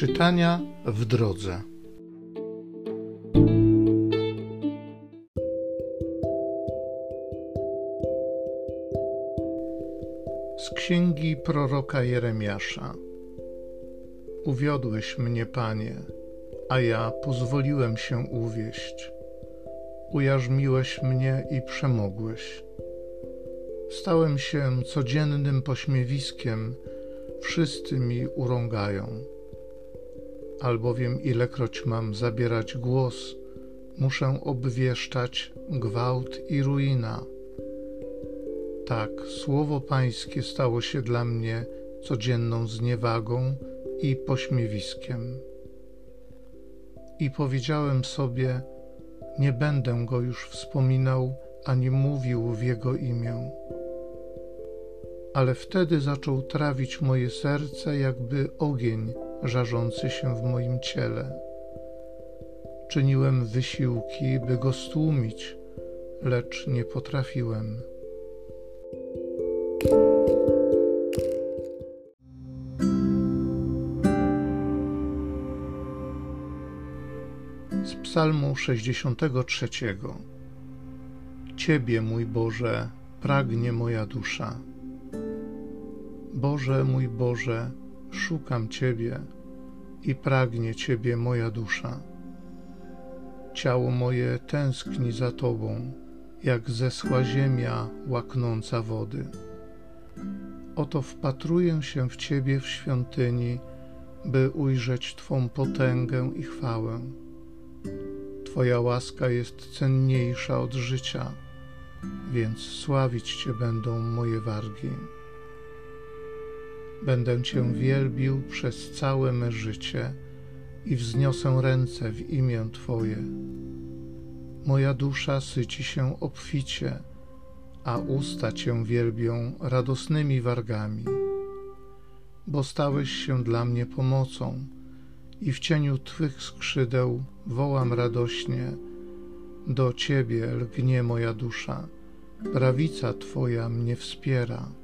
Czytania w drodze. Z księgi proroka Jeremiasza. Uwiodłeś mnie, panie, a ja pozwoliłem się uwieść. Ujarzmiłeś mnie i przemogłeś. Stałem się codziennym pośmiewiskiem, wszyscy mi urągają. Albowiem ilekroć mam zabierać głos, muszę obwieszczać gwałt i ruina. Tak, słowo Pańskie stało się dla mnie codzienną zniewagą i pośmiewiskiem. I powiedziałem sobie, nie będę go już wspominał ani mówił w jego imię ale wtedy zaczął trawić moje serce jakby ogień żarzący się w moim ciele. Czyniłem wysiłki, by go stłumić, lecz nie potrafiłem. Z Psalmu 63. Ciebie, mój Boże, pragnie moja dusza. Boże mój Boże, szukam Ciebie i pragnie Ciebie moja dusza. Ciało moje tęskni za Tobą, jak zeschła ziemia łaknąca wody. Oto wpatruję się w Ciebie w świątyni, by ujrzeć Twą potęgę i chwałę. Twoja łaska jest cenniejsza od życia, więc sławić Cię będą moje wargi. Będę Cię wielbił przez całe me życie i wzniosę ręce w imię Twoje. Moja dusza syci się obficie, a usta Cię wielbią radosnymi wargami. Bo stałeś się dla mnie pomocą i w cieniu Twych skrzydeł wołam radośnie. Do Ciebie lgnie moja dusza, prawica Twoja mnie wspiera.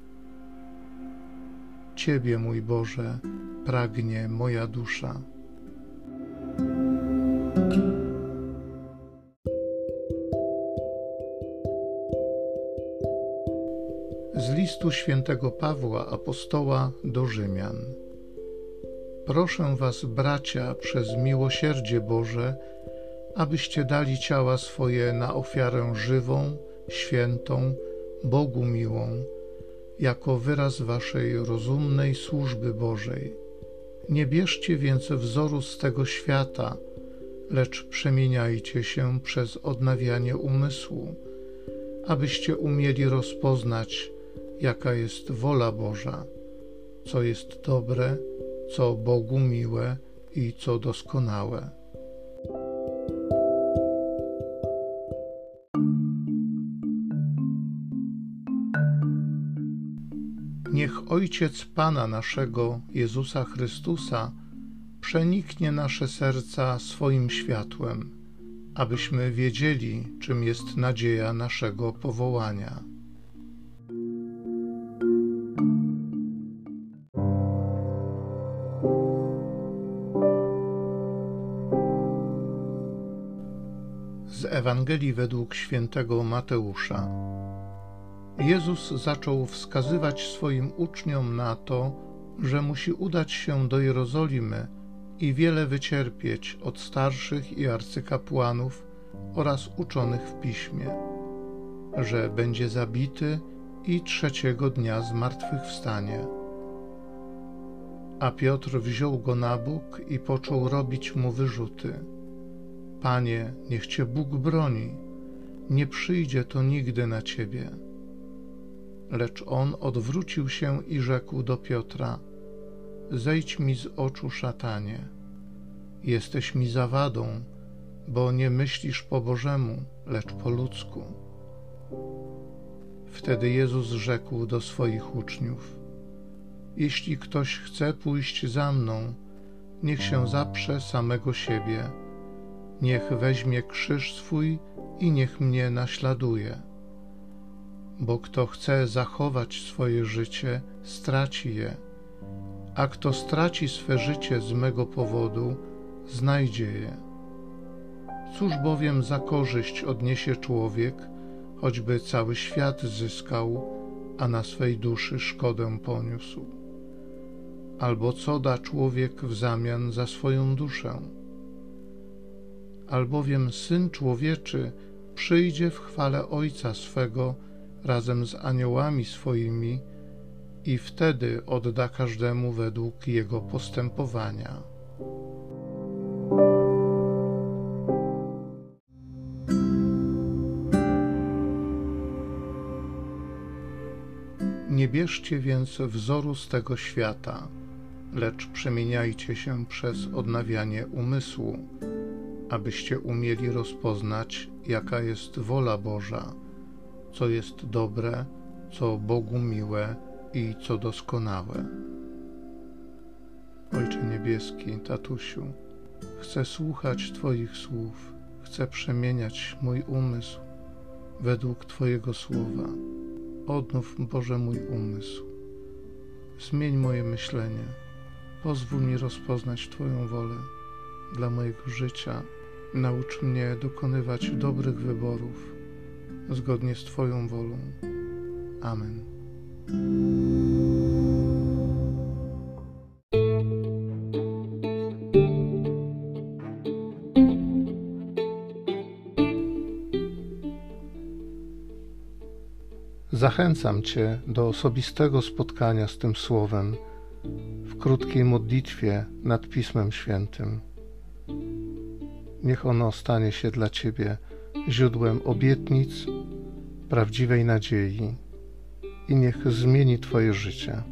Ciebie, mój Boże, pragnie moja dusza. Z listu świętego Pawła apostoła do Rzymian. Proszę was, bracia, przez miłosierdzie Boże, abyście dali ciała swoje na ofiarę żywą, świętą, Bogu miłą jako wyraz waszej rozumnej służby Bożej. Nie bierzcie więc wzoru z tego świata, lecz przemieniajcie się przez odnawianie umysłu, abyście umieli rozpoznać, jaka jest wola Boża, co jest dobre, co Bogu miłe i co doskonałe. Niech Ojciec Pana naszego Jezusa Chrystusa przeniknie nasze serca swoim światłem, abyśmy wiedzieli, czym jest nadzieja naszego powołania. Z Ewangelii według świętego Mateusza. Jezus zaczął wskazywać swoim uczniom na to, że musi udać się do Jerozolimy i wiele wycierpieć od starszych i arcykapłanów oraz uczonych w piśmie, że będzie zabity i trzeciego dnia zmartwychwstanie. A Piotr wziął go na bok i począł robić mu wyrzuty. Panie, niech cię Bóg broni, nie przyjdzie to nigdy na ciebie. Lecz on odwrócił się i rzekł do Piotra: Zejdź mi z oczu, szatanie. Jesteś mi zawadą, bo nie myślisz po Bożemu, lecz po ludzku. Wtedy Jezus rzekł do swoich uczniów: Jeśli ktoś chce pójść za mną, niech się zaprze samego siebie, niech weźmie krzyż swój i niech mnie naśladuje bo kto chce zachować swoje życie, straci je, a kto straci swe życie z mego powodu, znajdzie je. Cóż bowiem za korzyść odniesie człowiek, choćby cały świat zyskał, a na swej duszy szkodę poniósł? Albo co da człowiek w zamian za swoją duszę? Albowiem Syn Człowieczy przyjdzie w chwale Ojca swego razem z aniołami swoimi i wtedy odda każdemu według jego postępowania. Nie bierzcie więc wzoru z tego świata, lecz przemieniajcie się przez odnawianie umysłu, abyście umieli rozpoznać, jaka jest wola Boża, co jest dobre, co Bogu miłe i co doskonałe. Ojcze Niebieski, Tatusiu, chcę słuchać Twoich słów, chcę przemieniać mój umysł według Twojego słowa. Odnów, Boże, mój umysł. Zmień moje myślenie. Pozwól mi rozpoznać Twoją wolę dla mojego życia. Naucz mnie dokonywać dobrych wyborów zgodnie z Twoją wolą. Amen. Zachęcam Cię do osobistego spotkania z tym Słowem w krótkiej modlitwie nad Pismem Świętym. Niech ono stanie się dla Ciebie źródłem obietnic, prawdziwej nadziei i niech zmieni Twoje życie.